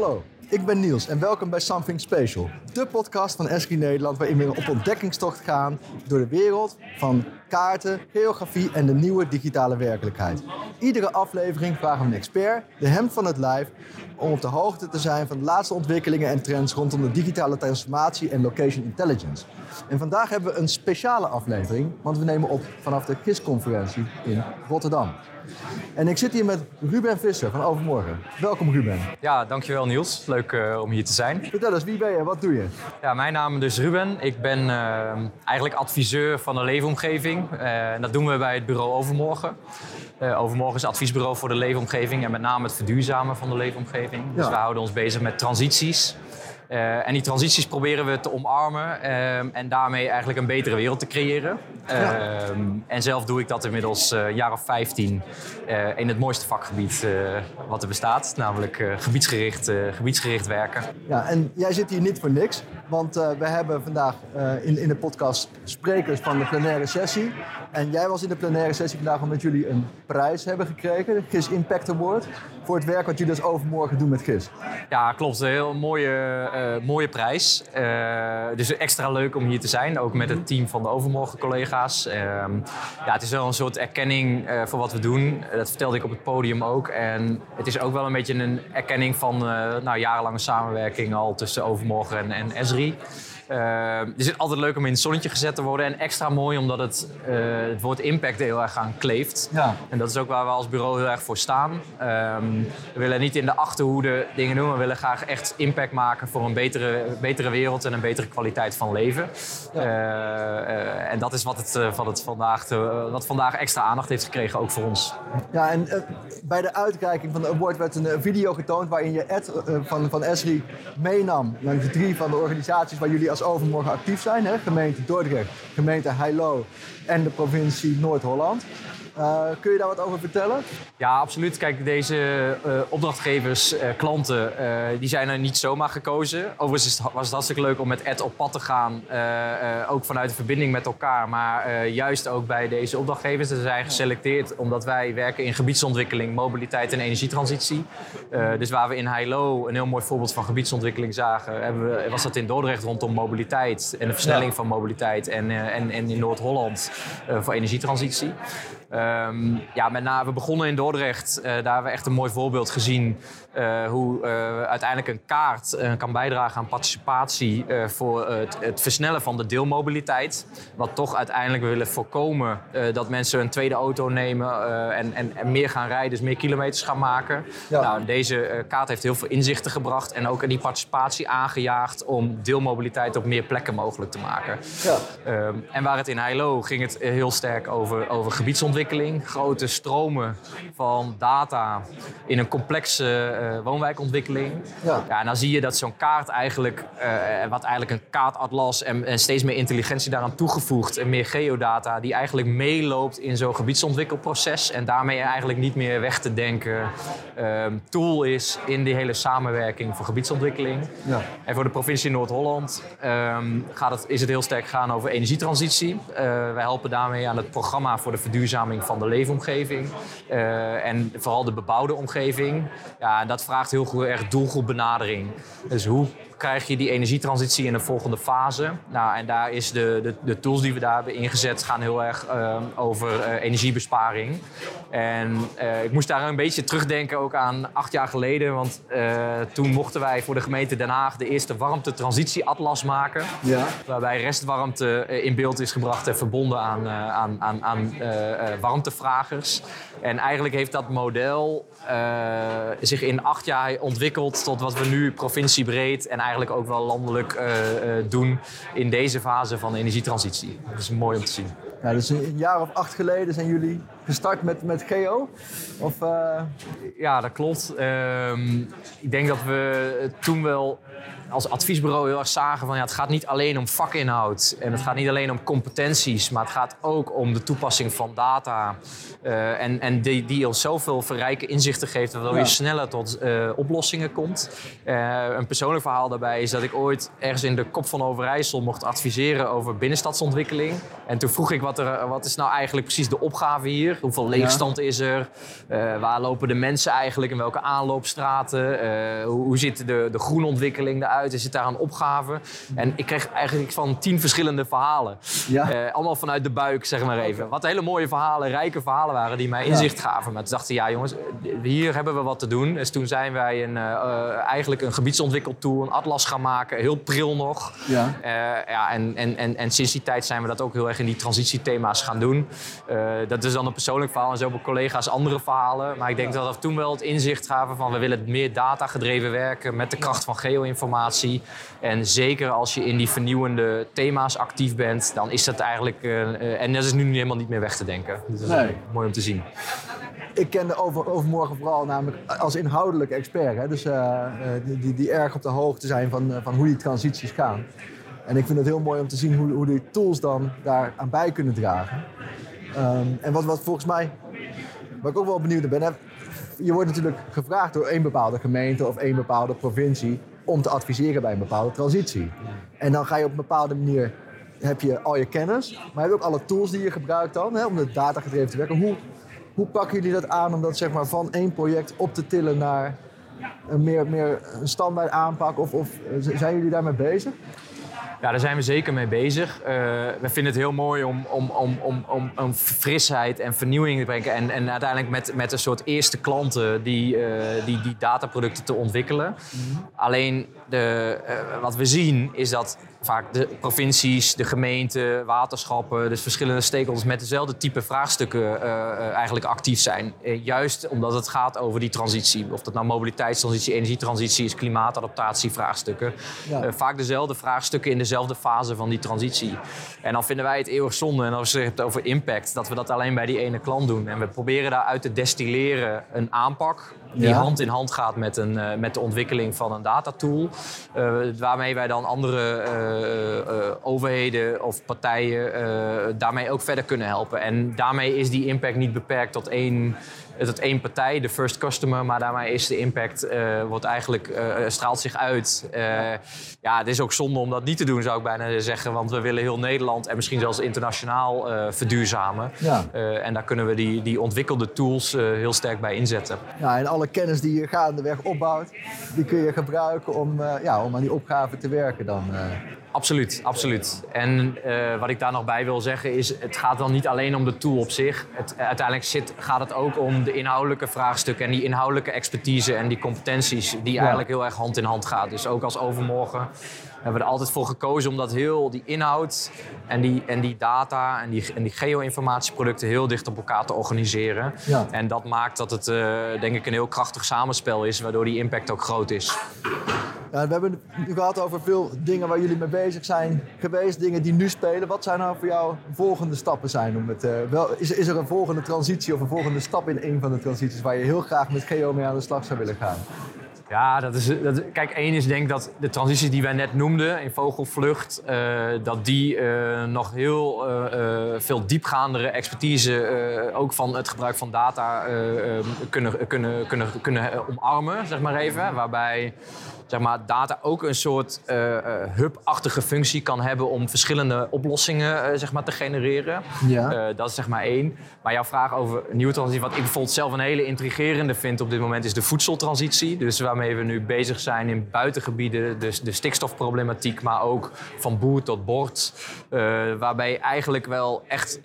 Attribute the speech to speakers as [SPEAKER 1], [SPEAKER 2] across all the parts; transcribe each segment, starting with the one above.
[SPEAKER 1] Hallo, ik ben Niels en welkom bij Something Special. De podcast van Esri Nederland waarin we op ontdekkingstocht gaan door de wereld van kaarten, geografie en de nieuwe digitale werkelijkheid. Iedere aflevering vragen we een expert, de hemd van het lijf, om op de hoogte te zijn van de laatste ontwikkelingen en trends rondom de digitale transformatie en location intelligence. En vandaag hebben we een speciale aflevering, want we nemen op vanaf de GIS-conferentie in Rotterdam. En ik zit hier met Ruben Visser van Overmorgen. Welkom Ruben.
[SPEAKER 2] Ja, dankjewel Niels. Leuk uh, om hier te zijn.
[SPEAKER 1] Vertel eens, wie ben je? Wat doe je?
[SPEAKER 2] Ja, mijn naam is dus Ruben. Ik ben uh, eigenlijk adviseur van de leefomgeving. Uh, en dat doen we bij het bureau Overmorgen. Overmorgen is adviesbureau voor de leefomgeving en met name het verduurzamen van de leefomgeving. Dus ja. we houden ons bezig met transities. Uh, en die transities proberen we te omarmen uh, en daarmee eigenlijk een betere wereld te creëren. Ja. Uh, en zelf doe ik dat inmiddels een jaar of 15 in het mooiste vakgebied wat er bestaat, namelijk gebiedsgericht, gebiedsgericht werken.
[SPEAKER 1] Ja, en jij zit hier niet voor niks, want we hebben vandaag in, in de podcast sprekers van de plenaire sessie. En jij was in de plenaire sessie vandaag omdat jullie een prijs hebben gekregen, GIS Impact Award, voor het werk wat jullie dus overmorgen doen met GIS.
[SPEAKER 2] Ja, klopt. Een heel mooie uh, mooie prijs. Dus extra leuk om hier te zijn, ook met het team van de Overmorgen collega's. Uh, ja, het is wel een soort erkenning voor wat we doen. Dat vertelde ik op het podium ook. En het is ook wel een beetje een erkenning van nou, jarenlange samenwerking al tussen Overmorgen en, en Esri. Paris. Uh, het is altijd leuk om in het zonnetje gezet te worden. En extra mooi omdat het, uh, het woord impact er heel erg aan kleeft. Ja. En dat is ook waar we als bureau heel erg voor staan. Um, we willen niet in de achterhoede dingen doen. We willen graag echt impact maken voor een betere, betere wereld en een betere kwaliteit van leven. Ja. Uh, en dat is wat, het, wat, het vandaag, wat vandaag extra aandacht heeft gekregen, ook voor ons.
[SPEAKER 1] Ja, en bij de uitreiking van de award werd een video getoond waarin je Ed van, van Esri meenam. Langs de drie van de organisaties waar jullie als overmorgen actief zijn. Hè? Gemeente Dordrecht, gemeente Heilo en de provincie Noord-Holland. Uh, kun je daar wat over vertellen?
[SPEAKER 2] Ja, absoluut. Kijk, deze uh, opdrachtgevers, uh, klanten, die zijn er niet zomaar gekozen. Overigens was het hartstikke leuk om met Ed op pad te gaan. ook vanuit de verbinding met elkaar. Maar juist ook bij deze opdrachtgevers. Ze zijn geselecteerd omdat wij werken in gebiedsontwikkeling, mobiliteit en energietransitie. dus waar we in Heilo een heel mooi voorbeeld van gebiedsontwikkeling zagen... Hebben we, was dat in Dordrecht rondom mobiliteit en de versnelling ja. van mobiliteit. En, en, en in Noord-Holland voor energietransitie. Um, ja, met name, we begonnen in Dordrecht. Uh, daar hebben we echt een mooi voorbeeld gezien uh, hoe uh, uiteindelijk een kaart kan bijdragen aan participatie voor het, het, versnellen van de deelmobiliteit. Wat toch uiteindelijk we willen voorkomen dat mensen een tweede auto nemen en, en, en, meer gaan rijden, dus meer kilometers gaan maken. Ja. Nou, deze kaart heeft heel veel inzichten gebracht en ook die participatie aangejaagd om deelmobiliteit op meer plekken mogelijk te maken. Ja. Um, en waar het in Heilo ging het heel sterk over, over gebiedsontwikkeling grote stromen van data in een complexe uh, woonwijkontwikkeling. Ja. ja. en dan zie je dat zo'n kaart eigenlijk, uh, wat eigenlijk een kaartatlas en, en, steeds meer intelligentie daaraan toegevoegd en meer geodata, die eigenlijk meeloopt in zo'n gebiedsontwikkelproces en daarmee eigenlijk niet meer weg te denken uh, tool is in die hele samenwerking voor gebiedsontwikkeling. Ja. En voor de provincie Noord-Holland um, gaat het, is het heel sterk gaan over energietransitie. Uh, wij helpen daarmee aan het programma voor de verduurzaming van de leefomgeving. Uh, en vooral de bebouwde omgeving. Ja, dat vraagt heel erg doelgroepbenadering. Dus hoe krijg je die energietransitie in de volgende fase. Nou, en daar is de, de, de tools die we daar hebben ingezet gaan heel erg uh, over uh, energiebesparing. En uh, ik moest daar een beetje terugdenken ook aan acht jaar geleden. Want toen mochten wij voor de gemeente Den Haag de eerste warmte-transitieatlas maken. Ja. Waarbij restwarmte in beeld is gebracht en verbonden aan, aan, aan, aan warmtevragers. En eigenlijk heeft dat model zich in acht jaar ontwikkeld tot wat we nu provinciebreed en eigenlijk ook wel landelijk uh, uh, doen in deze fase van de energietransitie. Dat is mooi om te zien.
[SPEAKER 1] Ja, dus een jaar of acht geleden zijn jullie gestart met, met Geo? Of, uh...
[SPEAKER 2] Ja, dat klopt. Uh, ik denk dat we toen wel als adviesbureau heel erg zagen van ja, het gaat niet alleen om vakinhoud en het gaat niet alleen om competenties, maar het gaat ook om de toepassing van data uh, en, en die, die ons zoveel verrijke inzichten geeft, waardoor je sneller tot uh, oplossingen komt. Een persoonlijk verhaal daarbij is dat ik ooit ergens in de kop van Overijssel mocht adviseren over binnenstadsontwikkeling. En toen vroeg ik wat, er, wat is nou eigenlijk precies de opgave hier? Hoeveel leegstand is er? Uh, waar lopen de mensen eigenlijk? In welke aanloopstraten? Uh, hoe, hoe ziet de, de groenontwikkeling eruit? Is het daar een opgave? En ik kreeg eigenlijk van tien verschillende verhalen. Ja. Uh, allemaal vanuit de buik, zeg maar even. Wat hele mooie verhalen, rijke verhalen waren die mij inzicht gaven. Maar toen dachten ja jongens, hier hebben we wat te doen. Dus toen zijn wij een, eigenlijk een gebiedsontwikkeltool, een atlas gaan maken. Heel pril nog. Ja. ja, en, en, en, en sinds die tijd zijn we dat ook heel erg in die transitiethema's gaan doen. dat is dan een persoonlijk verhaal en zo hebben collega's andere verhalen. Maar ik denk dat we toen wel het inzicht gaven van we willen meer data gedreven werken met de kracht van geo-informatie. En zeker als je in die vernieuwende thema's actief bent, dan is dat eigenlijk. Uh, en dat is nu helemaal niet meer weg te denken. Dus dat is mooi om te zien.
[SPEAKER 1] Ik ken de over, Overmorgen vooral namelijk als inhoudelijk expert. Hè? Dus uh, die, die erg op de hoogte zijn van, van hoe die transities gaan. En ik vind het heel mooi om te zien hoe, hoe die tools dan daar aan bij kunnen dragen. Um, en wat, wat volgens mij, waar ik ook wel benieuwd naar ben, je wordt natuurlijk gevraagd door één bepaalde gemeente of één bepaalde provincie om te adviseren bij een bepaalde transitie. En dan ga je op een bepaalde manier, heb je al je kennis, maar heb je ook alle tools die je gebruikt dan hè, om de data gedreven te werken. Hoe, hoe pakken jullie dat aan om dat zeg maar, van één project op te tillen naar een meer, meer een standaard aanpak? Of, of zijn jullie daarmee bezig?
[SPEAKER 2] Ja, daar zijn we zeker mee bezig. Uh, we vinden het heel mooi om, om, om, om, om, om frisheid en vernieuwing te brengen. En, en uiteindelijk met, met een soort eerste klanten die, uh, die, die dataproducten te ontwikkelen. Mhm. Alleen de, uh, wat we zien is dat vaak de provincies, de gemeenten, waterschappen, dus verschillende stakeholders met dezelfde type vraagstukken uh, eigenlijk actief zijn. Uh, juist omdat het gaat over die transitie. Of dat nou mobiliteitstransitie, energietransitie is, klimaatadaptatie, vraagstukken. Ja. vaak dezelfde vraagstukken in dezelfde fase van die transitie. En dan vinden wij het eeuwig zonde, en als je het over impact, dat we dat alleen bij die ene klant doen. En we proberen daaruit te destilleren een aanpak die hand in hand gaat met, een, met de ontwikkeling van een datatool. waarmee wij dan andere eh, eh, overheden of partijen eh, daarmee ook verder kunnen helpen. En daarmee is die impact niet beperkt tot één tot één partij, de first customer, maar daarmee is de impact wordt eigenlijk straalt zich uit. ja, het is ook zonde om dat niet te doen, zou ik bijna zeggen, want we willen heel Nederland en misschien zelfs internationaal verduurzamen. Ja. en daar kunnen we die, die ontwikkelde tools heel sterk bij inzetten.
[SPEAKER 1] Ja, en alle kennis die je gaandeweg opbouwt, die kun je gebruiken om, ja, om aan die opgave te werken dan.
[SPEAKER 2] Absoluut, absoluut. En uh, wat ik daar nog bij wil zeggen is, het gaat dan niet alleen om de tool op zich. Het, uiteindelijk zit, gaat het ook om de inhoudelijke vraagstukken en die inhoudelijke expertise en die competenties die eigenlijk heel erg hand in hand gaan. Dus ook als overmorgen hebben we er altijd voor gekozen om dat heel die inhoud en die, en die data en die, en die geo-informatieproducten heel dicht op elkaar te organiseren. Ja. En dat maakt dat het uh, denk ik een heel krachtig samenspel is, waardoor die impact ook groot is.
[SPEAKER 1] Ja, we hebben het gehad over veel dingen waar jullie mee bezig zijn geweest, dingen die nu spelen. Wat zijn nou voor jou volgende stappen zijn? Om het, uh, wel, is, is er een volgende transitie of een volgende stap in een van de transities waar je heel graag met Geo mee aan de slag zou willen gaan?
[SPEAKER 2] Ja, dat is, dat, kijk, één is denk dat de transities die wij net noemden in vogelvlucht, uh, dat die uh, nog heel uh, veel diepgaandere expertise ook van het gebruik van data kunnen, kunnen, kunnen, kunnen omarmen, zeg maar even. Waarbij zeg maar, data ook een soort uh, hub-achtige functie kan hebben om verschillende oplossingen uh, zeg maar, te genereren. Ja. dat is zeg maar één. Maar jouw vraag over nieuwe transitie, wat ik bijvoorbeeld zelf een hele intrigerende vind op dit moment, is de voedseltransitie. Dus waarmee we nu bezig zijn in buitengebieden, dus de stikstofproblematiek, maar ook van boer tot bord. waarbij eigenlijk wel echt,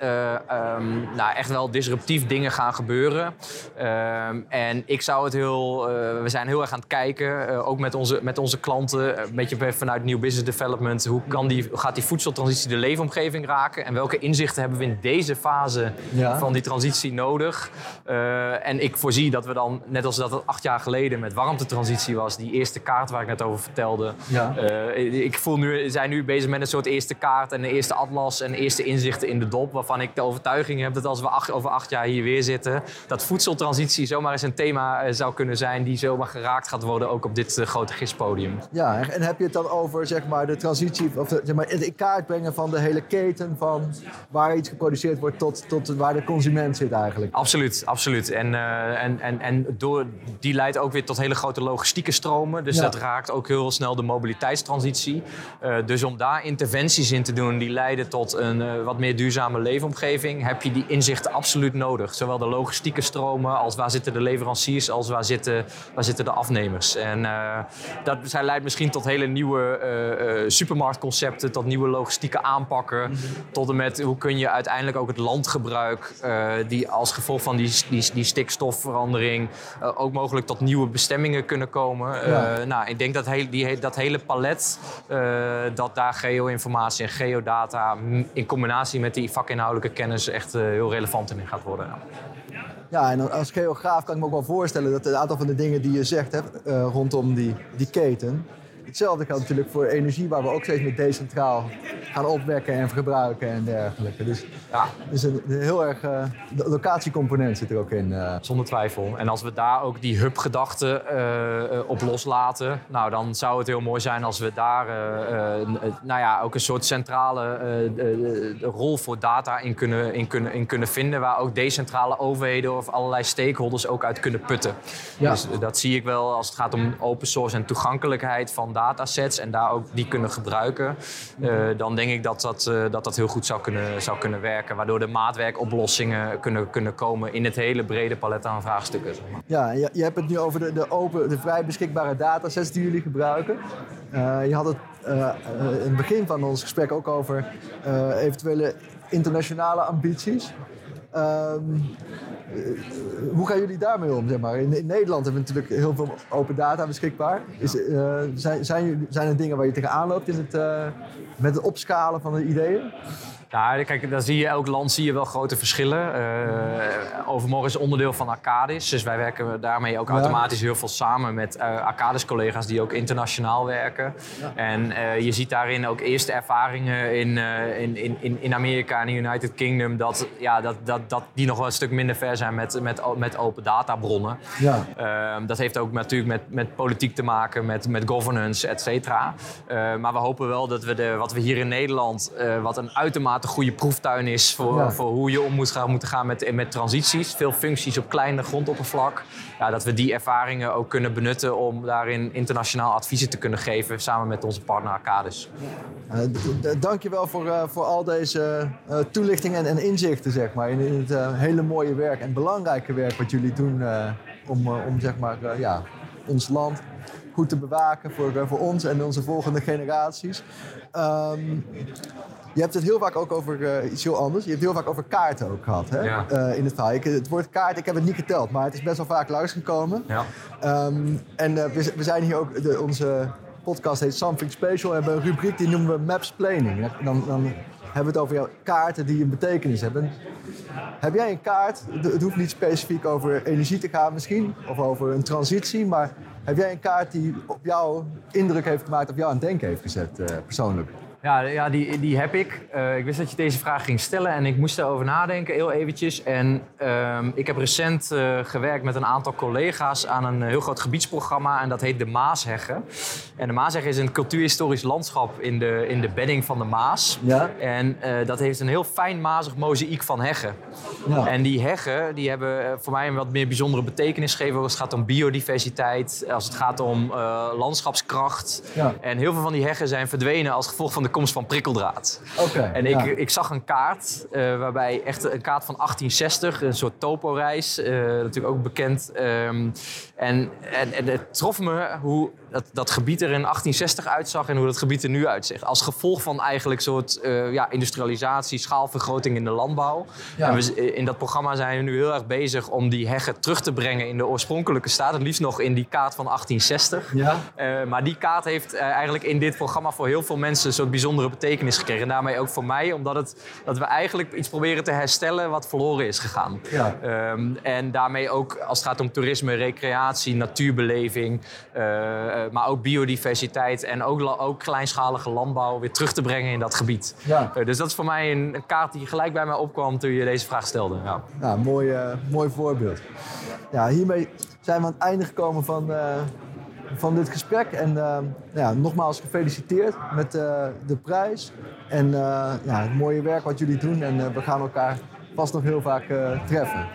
[SPEAKER 2] um, nou, echt wel disruptief dingen gaan gebeuren. Ehm, en ik zou het heel, we zijn heel erg aan het kijken, ook met onze met onze klanten, een beetje vanuit New Business Development, hoe, kan die, gaat die voedseltransitie de leefomgeving raken en welke inzichten hebben we in deze fase van die transitie nodig? Uh, en ik voorzie dat we dan, net als dat het acht jaar geleden met warmtetransitie was, die eerste kaart waar ik net over vertelde. Ja. Uh, ik voel nu, zijn nu bezig met een soort eerste kaart en een eerste atlas en eerste inzichten in de dop, waarvan ik de overtuiging heb dat als we acht, over acht jaar hier weer zitten, dat voedseltransitie zomaar eens een thema zou kunnen zijn die zomaar geraakt gaat worden, ook op dit grote
[SPEAKER 1] Ja, en heb je het dan over zeg maar, de transitie, of de, zeg maar, het in kaart brengen van de hele keten van waar iets geproduceerd wordt tot, tot waar de consument zit eigenlijk?
[SPEAKER 2] Absoluut, absoluut. En, uh, en, en, en door, die leidt ook weer tot hele grote logistieke stromen. Dus
[SPEAKER 1] Ja.
[SPEAKER 2] dat raakt ook heel snel de mobiliteitstransitie. Eh, dus om daar interventies in te doen die leiden tot een eh, wat meer duurzame leefomgeving, heb je die inzichten absoluut nodig. Zowel de logistieke stromen als waar zitten de leveranciers, als waar zitten, waar zitten de afnemers. En eh, dat zij leidt misschien tot hele nieuwe eh, eh, supermarktconcepten, tot nieuwe logistieke aanpakken. Tot en met hoe kun je uiteindelijk ook het landgebruik, eh, die als gevolg van die, die, die stikstofverandering ook mogelijk tot nieuwe bestemmingen kunnen komen.
[SPEAKER 1] Ja.
[SPEAKER 2] nou, ik denk dat heel, die, dat hele palet, dat daar geo-informatie en geodata mm, in combinatie met die vakinhoudelijke kennis echt heel relevant in gaat worden. Ja.
[SPEAKER 1] En als geograaf kan ik me ook wel voorstellen dat een aantal van de dingen die je zegt hè, eh, rondom die, die keten. Hetzelfde geldt natuurlijk voor energie, waar we ook steeds meer decentraal gaan opwekken en gebruiken en dergelijke. Dus,
[SPEAKER 2] Ja.
[SPEAKER 1] dus een, een heel erg uh, de locatiecomponent zit er ook in. eh.
[SPEAKER 2] Zonder twijfel. En als we daar ook die hub-gedachte eh, eh, op loslaten, nou, dan zou het heel mooi zijn als we daar eh, eh, nou ja, ook een soort centrale eh, rol voor data in kunnen, in, kunnen, in kunnen vinden. Waar ook decentrale overheden of allerlei stakeholders ook uit kunnen putten.
[SPEAKER 1] Ja.
[SPEAKER 2] Dus eh, dat zie ik wel als het gaat om open source en toegankelijkheid van datasets en daar ook die kunnen gebruiken. Eh, dan denk ik dat dat, eh, dat dat heel goed zou kunnen, zou kunnen werken. Waardoor de maatwerkoplossingen kunnen, kunnen komen in het hele brede palet aan vraagstukken.
[SPEAKER 1] Ja, je, je hebt het nu over de, de, open, de vrij beschikbare datasets die jullie gebruiken. Eh, je had het in het begin van ons gesprek ook over eventuele internationale ambities. Ehm, eh, hoe gaan jullie daarmee om? Zeg maar? in, in Nederland hebben we natuurlijk heel veel open data beschikbaar. Is, eh, zijn, zijn, zijn er dingen waar je tegenaan loopt in het, eh, met het opschalen van de ideeën?
[SPEAKER 2] Ja, kijk, dan zie je elk land zie je wel grote verschillen. Eh, Overmorgen is onderdeel van Arcadis. Dus wij werken daarmee ook
[SPEAKER 1] Ja.
[SPEAKER 2] automatisch heel veel samen met eh Arcadis-collega's die ook internationaal werken. En eh, je ziet daarin ook eerste ervaringen in, in, in, in- Amerika en de United Kingdom... Dat, ja, dat, dat, dat die nog wel een stuk minder ver zijn met, met, met open databronnen.
[SPEAKER 1] Ja.
[SPEAKER 2] Ehm, dat heeft ook natuurlijk met, met politiek te maken, met, met governance, et cetera. Eh, maar we hopen wel dat we de, wat we hier in Nederland, wat een uitermate goede proeftuin is voor,
[SPEAKER 1] Ja.
[SPEAKER 2] voor hoe je om moet gaan, moeten gaan met, met transities. Veel functies op kleine grondoppervlak. Ja, dat we die ervaringen ook kunnen benutten om daarin internationaal adviezen te kunnen geven samen met onze partner Arcadis.
[SPEAKER 1] Eh, d- d- Dankjewel voor, eh, voor al deze eh, toelichtingen en, en inzichten zeg maar, in, in het eh, hele mooie werk en belangrijke werk wat jullie doen eh, om, eh, om zeg maar, eh, ja, ons land goed te bewaken voor, eh, voor ons en onze volgende generaties. Ehm, je hebt het heel vaak ook over eh, iets heel anders. Je hebt het heel vaak over kaarten ook gehad hè?
[SPEAKER 2] Ja.
[SPEAKER 1] Eh, in het verhaal. Ik, het woord kaart, ik heb het niet geteld, maar het is best wel vaak langsgekomen.
[SPEAKER 2] Ja.
[SPEAKER 1] Ehm, en eh, we, we zijn hier ook, de, onze podcast heet Something Special. We hebben een rubriek die noemen we Maps Planning. Dan, dan hebben we het over jouw kaarten die een betekenis hebben. Heb jij een kaart, het hoeft niet specifiek over energie te gaan misschien, of over een transitie, maar heb jij een kaart die op jou indruk heeft gemaakt, op jou aan het denken heeft gezet, persoonlijk?
[SPEAKER 2] Ja, ja die, die heb ik. Eh, ik wist dat je deze vraag ging stellen en ik moest erover nadenken, heel eventjes. En ehm, ik heb recent eh, gewerkt met een aantal collega's aan een heel groot gebiedsprogramma en dat heet de Maasheggen. En de Maasheggen is een cultuurhistorisch landschap in de, in de bedding van de Maas.
[SPEAKER 1] Ja.
[SPEAKER 2] En eh, dat heeft een heel fijn mazig mozaïek van heggen.
[SPEAKER 1] Ja.
[SPEAKER 2] En die heggen die hebben voor mij een wat meer bijzondere betekenis gegeven als het gaat om biodiversiteit, als het gaat om landschapskracht.
[SPEAKER 1] Ja.
[SPEAKER 2] En heel veel van die heggen zijn verdwenen als gevolg van de komst van prikkeldraad.
[SPEAKER 1] Oké,
[SPEAKER 2] En
[SPEAKER 1] ja.
[SPEAKER 2] ik, ik zag een kaart, eh, waarbij echt een kaart van 1860, een soort toporeis, eh natuurlijk ook bekend. Ehm, en, en, en het trof me hoe dat, dat gebied er in 1860 uitzag en hoe dat gebied er nu uitziet. Als gevolg van eigenlijk soort eh, ja, industrialisatie, schaalvergroting in de landbouw.
[SPEAKER 1] Ja.
[SPEAKER 2] En we, in dat programma zijn we nu heel erg bezig om die heggen terug te brengen in de oorspronkelijke staat. Het liefst nog in die kaart van 1860.
[SPEAKER 1] Ja.
[SPEAKER 2] Maar die kaart heeft eigenlijk in dit programma voor heel veel mensen een soort bijzondere betekenis gekregen. En daarmee ook voor mij, omdat het, dat we eigenlijk iets proberen te herstellen wat verloren is gegaan.
[SPEAKER 1] Ja.
[SPEAKER 2] Ehm, en daarmee ook als het gaat om toerisme, recreatie, natuurbeleving, eh, eh, maar ook biodiversiteit en ook, ook kleinschalige landbouw weer terug te brengen in dat gebied.
[SPEAKER 1] Ja.
[SPEAKER 2] Eh, dus dat is voor mij een, een kaart die gelijk bij mij opkwam toen je deze vraag stelde. Ja.
[SPEAKER 1] Ja, mooi, mooi voorbeeld. Ja, hiermee zijn we aan het einde gekomen van, van dit gesprek. En eh, ja, nogmaals gefeliciteerd met eh, de prijs. En eh, ja, het mooie werk wat jullie doen. En eh, we gaan elkaar vast nog heel vaak treffen.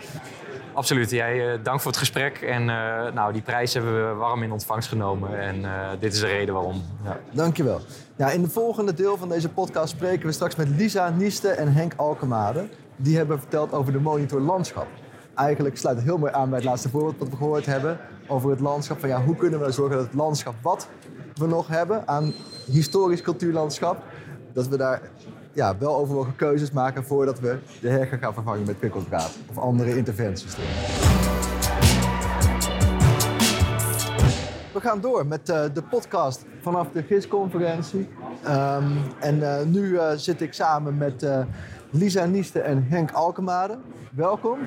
[SPEAKER 2] Absoluut. Jij, dank voor het gesprek. En nou, die prijs hebben we warm in ontvangst genomen. En dit is de reden waarom.
[SPEAKER 1] Ja. Dankjewel. Ja, in het volgende deel van deze podcast spreken we straks met Lisa Nieste en Henk Alkemade. Die hebben verteld over de monitor landschap. Eigenlijk sluit het heel mooi aan bij het laatste voorbeeld wat we gehoord hebben. Over het landschap. Van ja, hoe kunnen we zorgen dat het landschap wat we nog hebben aan historisch cultuurlandschap... dat we daar ja, wel overwogen keuzes maken voordat we de herker gaan vervangen met prikkeldraad of andere interventies. We gaan door met uh, de podcast vanaf de GIS-conferentie. Um, en uh, nu uh, zit ik samen met Lisa Nieste en Henk Alkemade. Welkom.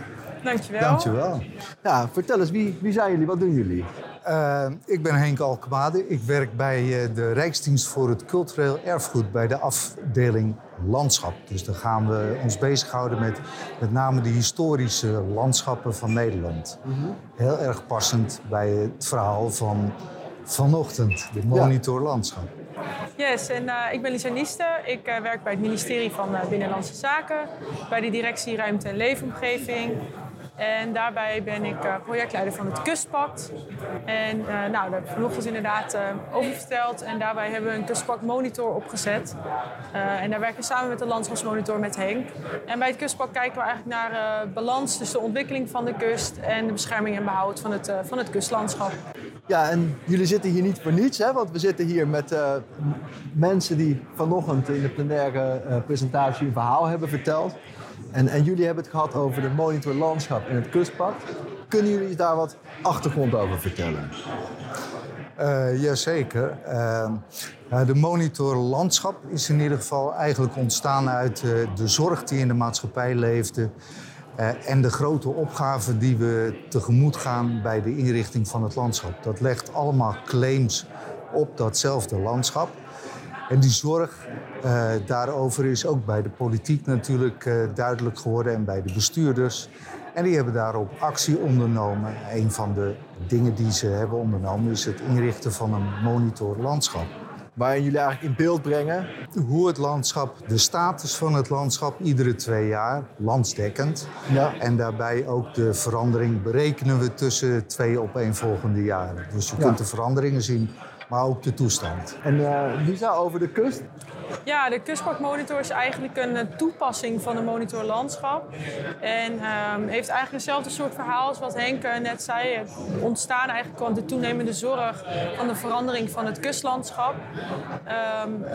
[SPEAKER 3] Dankjewel.
[SPEAKER 1] Dankjewel. Ja, vertel eens, wie, wie zijn jullie? Wat doen jullie?
[SPEAKER 4] Uh, ik ben Henk Alkemade. Ik werk bij uh, de Rijksdienst voor het Cultureel Erfgoed bij de afdeling Landschap. Dus dan gaan we ons bezighouden met met name de historische landschappen van Nederland. Mm -hmm. Heel erg passend bij het verhaal van vanochtend, de monitor ja.
[SPEAKER 3] Yes, en uh, ik ben Lisa Nieste. Ik uh, werk bij het ministerie van uh, Binnenlandse Zaken, bij de directie Ruimte en Leefomgeving. En daarbij ben ik projectleider van het Kustpact. En nou, daar heb ik vanochtend inderdaad uh, over verteld. En daarbij hebben we een Kustpact monitor opgezet. en daar werken we samen met de landschapsmonitor met Henk. En bij het Kustpact kijken we eigenlijk naar balans tussen de ontwikkeling van de kust en de bescherming en behoud van het, van het kustlandschap.
[SPEAKER 1] Ja, en jullie zitten hier niet voor niets, hè? want we zitten hier met mensen die vanochtend in de plenaire presentatie een verhaal hebben verteld. En, en, jullie hebben het gehad over de monitor landschap en het kustpad. Kunnen jullie daar wat achtergrond over vertellen?
[SPEAKER 4] Uh, jazeker. De monitor landschap is in ieder geval eigenlijk ontstaan uit de zorg die in de maatschappij leefde. En de grote opgaven die we tegemoet gaan bij de inrichting van het landschap. Dat legt allemaal claims op datzelfde landschap. En die zorg uh, daarover is ook bij de politiek natuurlijk uh, duidelijk geworden en bij de bestuurders. En die hebben daarop actie ondernomen. Een van de dingen die ze hebben ondernomen is het inrichten van een monitor landschap.
[SPEAKER 1] Waarin jullie eigenlijk in beeld brengen
[SPEAKER 4] hoe het landschap, de status van het landschap iedere twee jaar, landsdekkend. Ja. En daarbij ook de verandering berekenen we tussen twee opeenvolgende jaren. Dus je ja. kunt de veranderingen zien maar ook de toestand.
[SPEAKER 1] En uh, Lisa, over de kust?
[SPEAKER 3] Ja, de kustparkmonitor is eigenlijk een eh, toepassing van de monitor landschap. En um, heeft eigenlijk hetzelfde soort verhaal als wat Henk eh, net zei. Ontstaan eigenlijk van de toenemende zorg van de verandering van het kustlandschap. Um,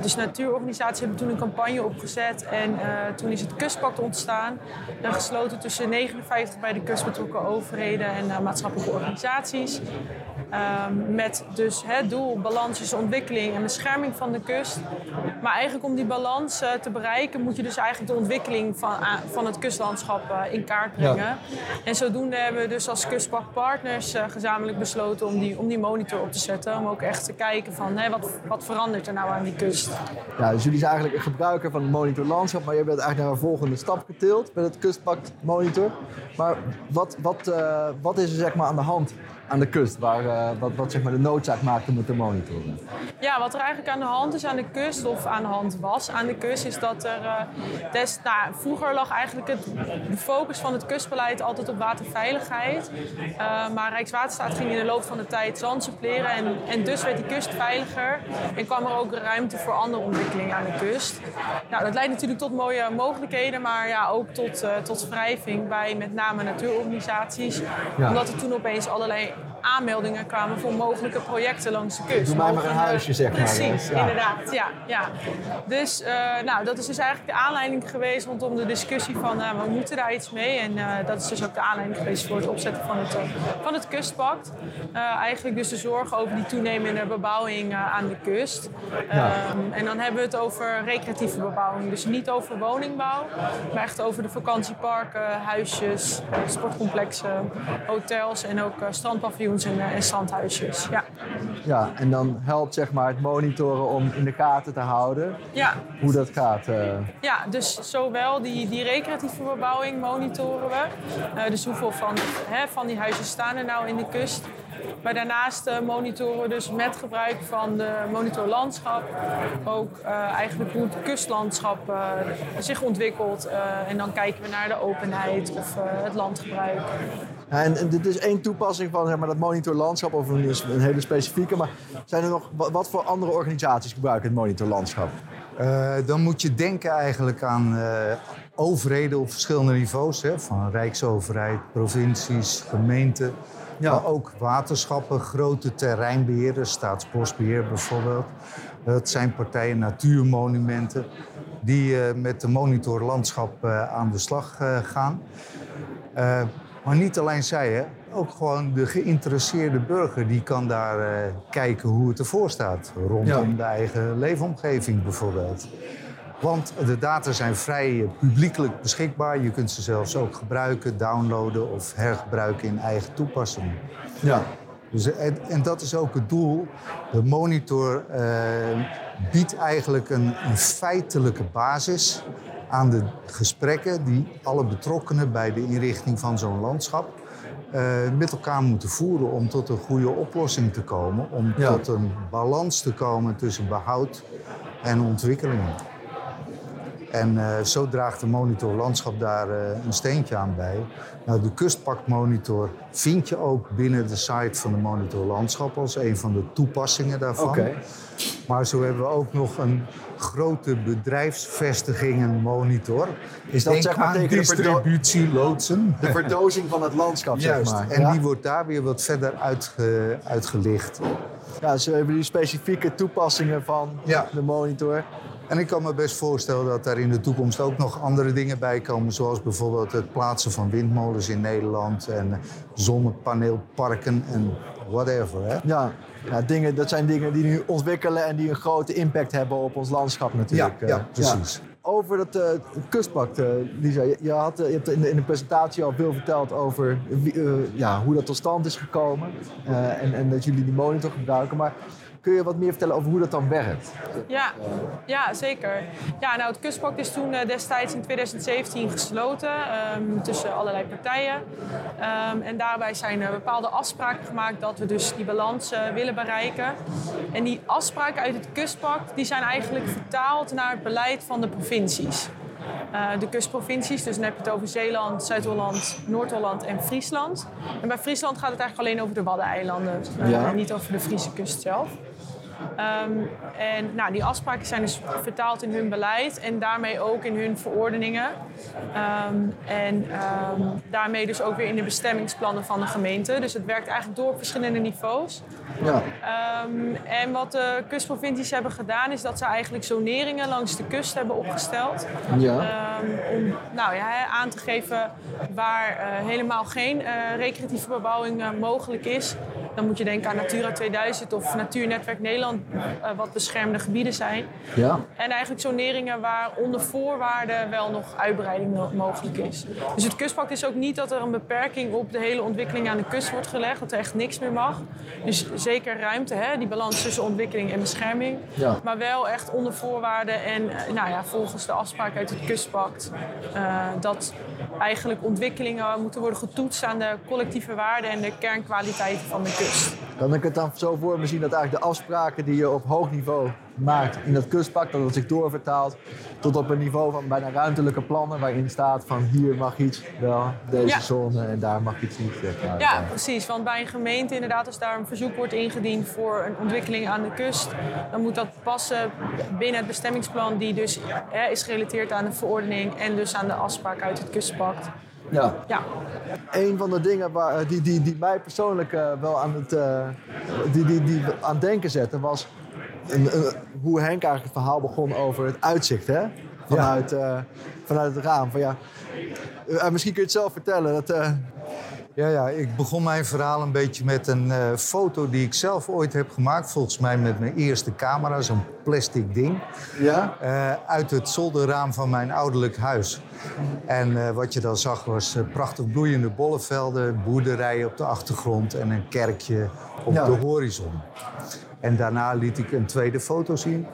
[SPEAKER 3] dus natuurorganisaties hebben toen een campagne opgezet en toen is het kustpact ontstaan. En gesloten tussen 59 bij de kust betrokken overheden en maatschappelijke organisaties. Um, met dus het doel balans ontwikkeling en bescherming van de kust. Maar eigenlijk om die balans uh, te bereiken moet je dus eigenlijk de ontwikkeling van, uh, van het kustlandschap uh, in kaart brengen. Ja. En zodoende hebben we dus als kustparkpartners gezamenlijk besloten om die, om die monitor op te zetten. Om ook echt te kijken van hé, wat, wat verandert er nou aan die kust.
[SPEAKER 1] Ja, dus jullie zijn eigenlijk een gebruiker van het monitor landschap. Maar je bent eigenlijk naar een volgende stap getild met het kustpact monitor. Maar wat, wat, wat is er zeg maar aan de hand aan de kust, waar, uh, wat, wat zeg maar de noodzaak maakt om het te monitoren?
[SPEAKER 3] Ja, wat er eigenlijk aan de hand is aan de kust, of aan de hand was aan de kust, is dat er uh, des, nou, vroeger lag eigenlijk het, de focus van het kustbeleid altijd op waterveiligheid. Uh, maar Rijkswaterstaat ging in de loop van de tijd zand suppleren en, en dus werd die kust veiliger en kwam er ook ruimte voor andere ontwikkelingen aan de kust. Nou, dat leidt natuurlijk tot mooie mogelijkheden, maar ja, ook tot, tot wrijving bij met name natuurorganisaties. Ja. Omdat er toen opeens allerlei aanmeldingen kwamen voor mogelijke projecten langs de kust.
[SPEAKER 1] Doe mij maar een huisje, zeg maar.
[SPEAKER 3] Precies, ja. inderdaad. Ja, ja. Dus uh, nou, dat is dus eigenlijk de aanleiding geweest rondom de discussie van uh, we moeten daar iets mee. En uh, dat is dus ook de aanleiding geweest voor het opzetten van het, van het kustpact. eigenlijk dus de zorg over die toenemende bebouwing aan de kust. Ja. Um, en dan hebben we het over recreatieve bebouwing. Dus niet over woningbouw, maar echt over de vakantieparken, huisjes, sportcomplexen, hotels en ook strandpaviljoens en, en strandhuisjes. Ja.
[SPEAKER 1] ja, en dan helpt zeg maar het monitoren om in de gaten te houden
[SPEAKER 3] ja.
[SPEAKER 1] hoe dat gaat. Uh...
[SPEAKER 3] Ja, dus zowel die, die recreatieve bebouwing monitoren we. Uh, dus hoeveel van, hè, van die huizen staan er nou in de kust. Maar daarnaast uh, monitoren we dus met gebruik van de monitor landschap ook uh, eigenlijk hoe het kustlandschap uh, zich ontwikkelt. en dan kijken we naar de openheid of het landgebruik.
[SPEAKER 1] Ja, en, en, dit is één toepassing van zeg maar, dat monitor landschap of een, een hele specifieke. Maar zijn er nog wat voor andere organisaties gebruiken het monitor landschap?
[SPEAKER 4] Uh, dan moet je denken eigenlijk aan uh, overheden op verschillende niveaus. Hè, van rijksoverheid, provincies, gemeenten. Ja. Maar ook waterschappen, grote terreinbeheerders, staatsbosbeheer bijvoorbeeld. Dat zijn partijen natuurmonumenten die uh, met de monitor landschap aan de slag gaan. Maar niet alleen zij, hè ook gewoon de geïnteresseerde burger die kan daar uh, kijken hoe het ervoor staat. Rondom ja. de eigen leefomgeving bijvoorbeeld. Want de data zijn vrij publiekelijk beschikbaar. Je kunt ze zelfs ook gebruiken, downloaden of hergebruiken in eigen toepassingen. Ja. Dus, en, en dat is ook het doel. De monitor uh, biedt eigenlijk een, een feitelijke basis aan de gesprekken die alle betrokkenen bij de inrichting van zo'n landschap uh, met elkaar moeten voeren om tot een goede oplossing te komen. Om tot een balans te komen tussen behoud en ontwikkelingen. En uh, zo draagt de monitor landschap daar uh, een steentje aan bij. Nou, de kustpakmonitor vind je ook binnen de site van de monitor landschap als een van de toepassingen daarvan. Okay. Maar zo hebben we ook nog een grote bedrijfsvestigingen-monitor.
[SPEAKER 1] Is dat zeg maar tegen
[SPEAKER 4] distributieloodsen?
[SPEAKER 1] De verdozing van het landschap,
[SPEAKER 4] Juist.
[SPEAKER 1] zeg maar.
[SPEAKER 4] En die wordt daar weer wat verder uitge, uitgelicht.
[SPEAKER 1] Ja, zo hebben die specifieke toepassingen van ja. de monitor.
[SPEAKER 4] En ik kan me best voorstellen dat daar in de toekomst ook nog andere dingen bij komen. Zoals bijvoorbeeld het plaatsen van windmolens in Nederland en zonnepaneelparken en whatever. Hè?
[SPEAKER 1] Ja, ja dingen, dat zijn dingen die nu ontwikkelen en die een grote impact hebben op ons landschap natuurlijk.
[SPEAKER 4] Ja, ja eh. precies. Ja.
[SPEAKER 1] Over het uh, kustpakt, uh, Lisa. Je, je, had, je hebt in de, in de, presentatie al veel verteld over ja, hoe dat tot stand is gekomen. en, en dat jullie die monitor gebruiken. Maar Kun je wat meer vertellen over hoe dat dan werkt?
[SPEAKER 3] Ja, ja zeker. Ja, nou, het kustpact is toen uh, destijds in 2017 gesloten um, tussen allerlei partijen. Um, en daarbij zijn er bepaalde afspraken gemaakt dat we dus die balans uh, willen bereiken. En die afspraken uit het kustpact die zijn eigenlijk vertaald naar het beleid van de provincies. Uh, de kustprovincies. Dus dan heb je het over Zeeland, Zuid-Holland, Noord-Holland en Friesland. En bij Friesland gaat het eigenlijk alleen over de Waddeneilanden. Uh, ja. En niet over de Friese kust zelf. Um, en nou, die afspraken zijn dus vertaald in hun beleid en daarmee ook in hun verordeningen. Um, en um, daarmee dus ook weer in de bestemmingsplannen van de gemeente. Dus het werkt eigenlijk door op verschillende niveaus. Ja. en wat de kustprovincies hebben gedaan, is dat ze eigenlijk zoneringen langs de kust hebben opgesteld. Ja. om nou, ja, aan te geven waar uh, helemaal geen uh, recreatieve bebouwing uh, mogelijk is. Dan moet je denken aan Natura 2000 of Natuurnetwerk Nederland, uh, wat beschermde gebieden zijn. Ja. En eigenlijk zoneringen waar onder voorwaarden wel nog uitbreiding mogelijk is. Dus het kustpact is ook niet dat er een beperking op de hele ontwikkeling aan de kust wordt gelegd, dat er echt niks meer mag. Dus zeker ruimte, hè, die balans tussen ontwikkeling en bescherming. Ja. Maar wel echt onder voorwaarden en uh, nou ja, volgens de afspraak uit het kustpact uh, dat eigenlijk ontwikkelingen moeten worden getoetst aan de collectieve waarden en de kernkwaliteiten van de kust.
[SPEAKER 1] Kan ik het dan zo voor me zien dat eigenlijk de afspraken die je op hoog niveau maakt in dat kustpak, dat het zich doorvertaalt tot op een niveau van bijna ruimtelijke plannen waarin staat van hier mag iets wel, deze zone en daar mag iets niet.
[SPEAKER 3] Ja, precies. Want bij een gemeente inderdaad, als daar een verzoek wordt ingediend voor een ontwikkeling aan de kust, dan moet dat passen binnen het bestemmingsplan die dus hè, is gerelateerd aan de verordening en dus aan de afspraak uit het kustpact.
[SPEAKER 1] Ja. ja. Een van de dingen waar, eh, die, die, die mij persoonlijk uh, wel aan het, uh, die, die, die aan denken zette was een, een, hoe Henk eigenlijk het verhaal begon over het uitzicht. Hè? Vanuit, ja. uh, vanuit het raam. Van, ja, misschien kun je het zelf vertellen. Dat,
[SPEAKER 4] ja, ja, ik begon mijn verhaal een beetje met een uh, foto die ik zelf ooit heb gemaakt. Volgens mij met mijn eerste camera, zo'n plastic ding. Ja? Uh, uit het zolderraam van mijn ouderlijk huis. En uh, wat je dan zag was prachtig bloeiende bollevelden, boerderijen op de achtergrond en een kerkje op ja. de horizon. En daarna liet ik een tweede foto zien.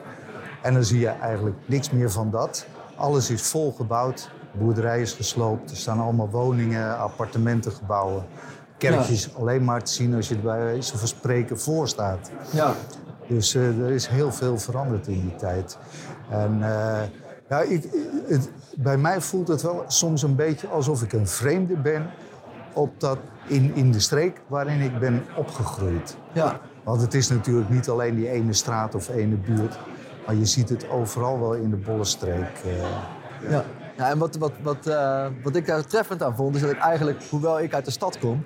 [SPEAKER 4] En dan zie je eigenlijk niks meer van dat. Alles is volgebouwd. De boerderij is gesloopt. Er staan allemaal woningen, appartementengebouwen. kerkjes alleen maar te zien als je er bij wijze van spreken voor staat.
[SPEAKER 1] Ja.
[SPEAKER 4] Dus eh, er is heel veel veranderd in die tijd. En eh, ja, ik, het, bij mij voelt het wel soms een beetje alsof ik een vreemde ben op dat, in, in de streek waarin ik ben opgegroeid.
[SPEAKER 1] Ja.
[SPEAKER 4] Want het is natuurlijk niet alleen die ene straat of ene buurt, maar je ziet het overal wel in de Bollenstreek. eh.
[SPEAKER 1] Ja. Ja, en wat, wat, wat, eh, wat ik daar treffend aan vond, is dat ik eigenlijk, hoewel ik uit de stad kom,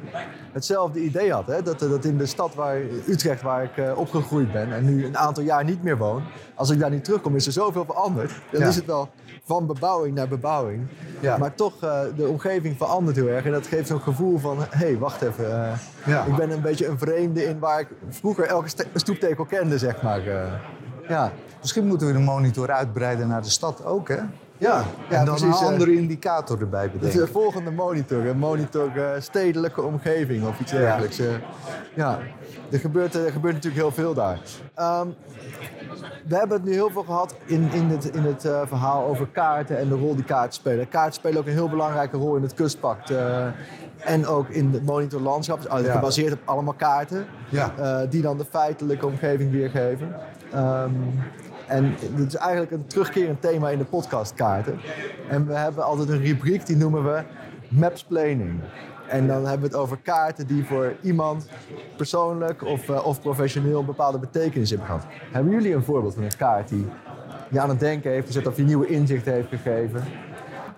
[SPEAKER 1] hetzelfde idee had. Hè? Dat, dat in de stad waar, Utrecht, waar ik eh, opgegroeid ben en nu een aantal jaar niet meer woon, als ik daar niet terugkom, is er zoveel veranderd. Dan
[SPEAKER 4] Ja.
[SPEAKER 1] is het wel van bebouwing naar bebouwing.
[SPEAKER 4] Ja.
[SPEAKER 1] Maar toch, eh, de omgeving verandert heel erg. En dat geeft zo'n gevoel van, hé, hey, wacht even.
[SPEAKER 4] Ja.
[SPEAKER 1] Ik ben een beetje een vreemde in waar ik vroeger elke stoeptekel kende, zeg maar. ja.
[SPEAKER 4] Misschien moeten we de monitor uitbreiden naar de stad ook, hè?
[SPEAKER 1] Ja, ja,
[SPEAKER 4] en dan
[SPEAKER 1] precies,
[SPEAKER 4] een
[SPEAKER 1] eh.
[SPEAKER 4] andere indicator erbij bedenken.
[SPEAKER 1] de volgende monitor, een monitor eh, stedelijke omgeving of iets dergelijks. eh. ja, er gebeurt, er gebeurt natuurlijk heel veel daar. Ehm, we hebben het nu heel veel gehad in, in het, in het verhaal over kaarten en de rol die kaarten spelen. Kaarten spelen ook een heel belangrijke rol in het kustpact. en ook in het monitorlandschap, dus
[SPEAKER 4] Ja.
[SPEAKER 1] gebaseerd op allemaal kaarten.
[SPEAKER 4] Ja.
[SPEAKER 1] die dan de feitelijke omgeving weergeven. Ehm, en dit is eigenlijk een terugkerend thema in de podcastkaarten. En we hebben altijd een rubriek die noemen we Mapsplaining. En dan hebben we het over kaarten die voor iemand persoonlijk of, eh, of professioneel een bepaalde betekenis hebben gehad. Hebben jullie een voorbeeld van een kaart die je aan het denken heeft gezet of je nieuwe inzichten heeft gegeven?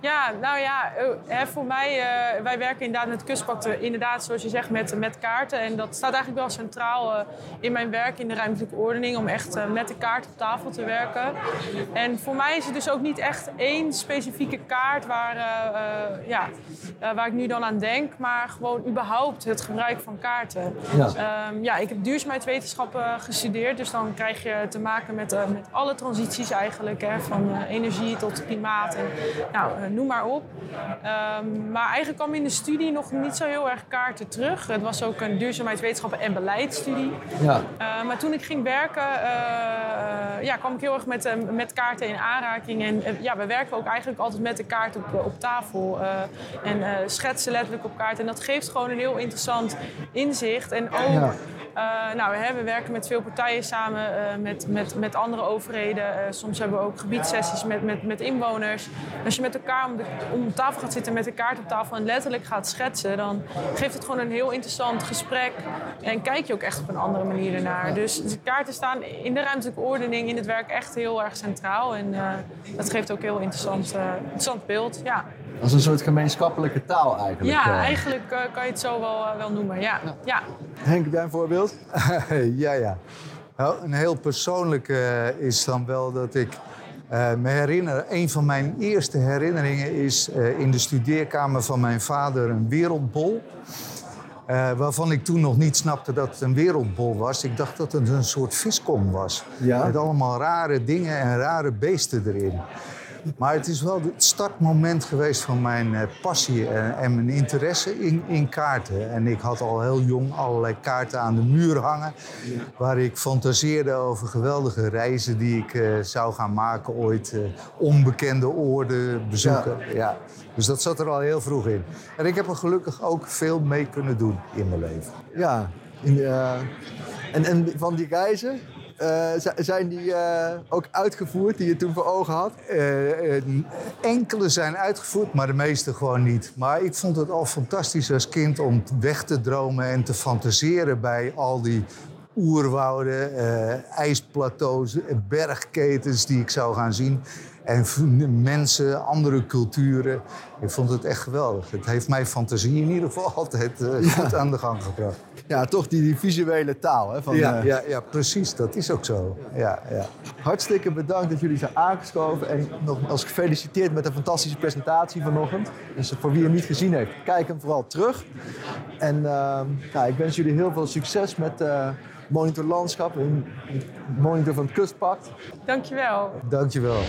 [SPEAKER 3] Ja, nou ja, eh, hè, voor mij, eh, wij werken inderdaad met kustpact, eh, inderdaad zoals je zegt, met, met kaarten. En dat staat eigenlijk wel centraal in mijn werk in de ruimtelijke ordening, om echt met de kaart op tafel te werken. En voor mij is het dus ook niet echt één specifieke kaart waar, ja, waar ik nu dan aan denk, maar gewoon überhaupt het gebruik van kaarten.
[SPEAKER 1] Ja.
[SPEAKER 3] Ehm, ja, ik heb duurzaamheidswetenschappen gestudeerd, dus dan krijg je te maken met, met alle transities eigenlijk, hè, van energie tot klimaat en nou, noem maar op. Ehm, maar eigenlijk kwam in de studie nog niet zo heel erg kaarten terug. Het was ook een duurzaamheidswetenschappen en beleidsstudie.
[SPEAKER 1] Ja.
[SPEAKER 3] Uh, maar toen ik ging werken, uh, ja, kwam ik heel erg met, uh, met kaarten in aanraking. En ja, we werken ook eigenlijk altijd met de kaart op, op tafel. en schetsen letterlijk op kaart. En dat geeft gewoon een heel interessant inzicht. En ook,
[SPEAKER 1] Ja.
[SPEAKER 3] Nou, hè, we werken met veel partijen samen, met, met, met andere overheden. soms hebben we ook gebiedssessies met, met, met inwoners. Als je met elkaar om, de, om tafel gaat zitten met de kaart op tafel en letterlijk gaat schetsen, dan geeft het gewoon een heel interessant gesprek. En kijk je ook echt op een andere manier ernaar. Dus de kaarten staan in de ruimtelijke ordening in het werk echt heel erg centraal. En dat geeft ook een heel interessant, interessant beeld. Ja.
[SPEAKER 1] Als een soort gemeenschappelijke taal eigenlijk.
[SPEAKER 3] Ja,
[SPEAKER 1] eh.
[SPEAKER 3] eigenlijk uh, kan je het zo wel, wel noemen. Ja. Ja. ja.
[SPEAKER 1] Henk, heb jij een voorbeeld?
[SPEAKER 4] ja, ja. Nou, een heel persoonlijk is dan wel dat ik uh, me herinner, een van mijn eerste herinneringen is uh, in de studeerkamer van mijn vader een wereldbol. Uh, waarvan ik toen nog niet snapte dat het een wereldbol was. Ik dacht dat het een soort viskom was.
[SPEAKER 1] Ja.
[SPEAKER 4] Met allemaal rare dingen en rare beesten erin. Maar het is wel het startmoment geweest van mijn uh, passie en, en, mijn interesse in, in, kaarten. En ik had al heel jong allerlei kaarten aan de muur hangen. Waar ik fantaseerde over geweldige reizen die ik uh, zou gaan maken ooit. Uh, onbekende oorden bezoeken. Ja. ja. Dus dat zat er al heel vroeg in. En ik heb er gelukkig ook veel mee kunnen doen in mijn leven.
[SPEAKER 1] Ja, in, uh, en, en van die reizen, uh, zijn die uh, ook uitgevoerd die je toen voor ogen had?
[SPEAKER 4] Uh, enkele zijn uitgevoerd, maar de meeste gewoon niet. Maar ik vond het al fantastisch als kind om weg te dromen en te fantaseren bij al die oerwouden, ijsplateaus, bergketens die ik zou gaan zien. En mensen, andere culturen. Ik vond het echt geweldig. Het heeft mijn fantasie in ieder geval altijd uh, goed ja. aan de gang gebracht.
[SPEAKER 1] Ja, toch die, die visuele taal. Hè, van,
[SPEAKER 4] ja,
[SPEAKER 1] uh...
[SPEAKER 4] ja, ja, precies. Dat is ook zo. Ja, ja.
[SPEAKER 1] Hartstikke bedankt dat jullie zijn aangeschoven. En nogmaals gefeliciteerd met een fantastische presentatie vanochtend. Dus voor wie hem niet gezien heeft, kijk hem vooral terug. En uh, nou, ik wens jullie heel veel succes met uh, Monitor Landschap. Monitor van het Kustpact.
[SPEAKER 3] Dankjewel.
[SPEAKER 4] Dankjewel.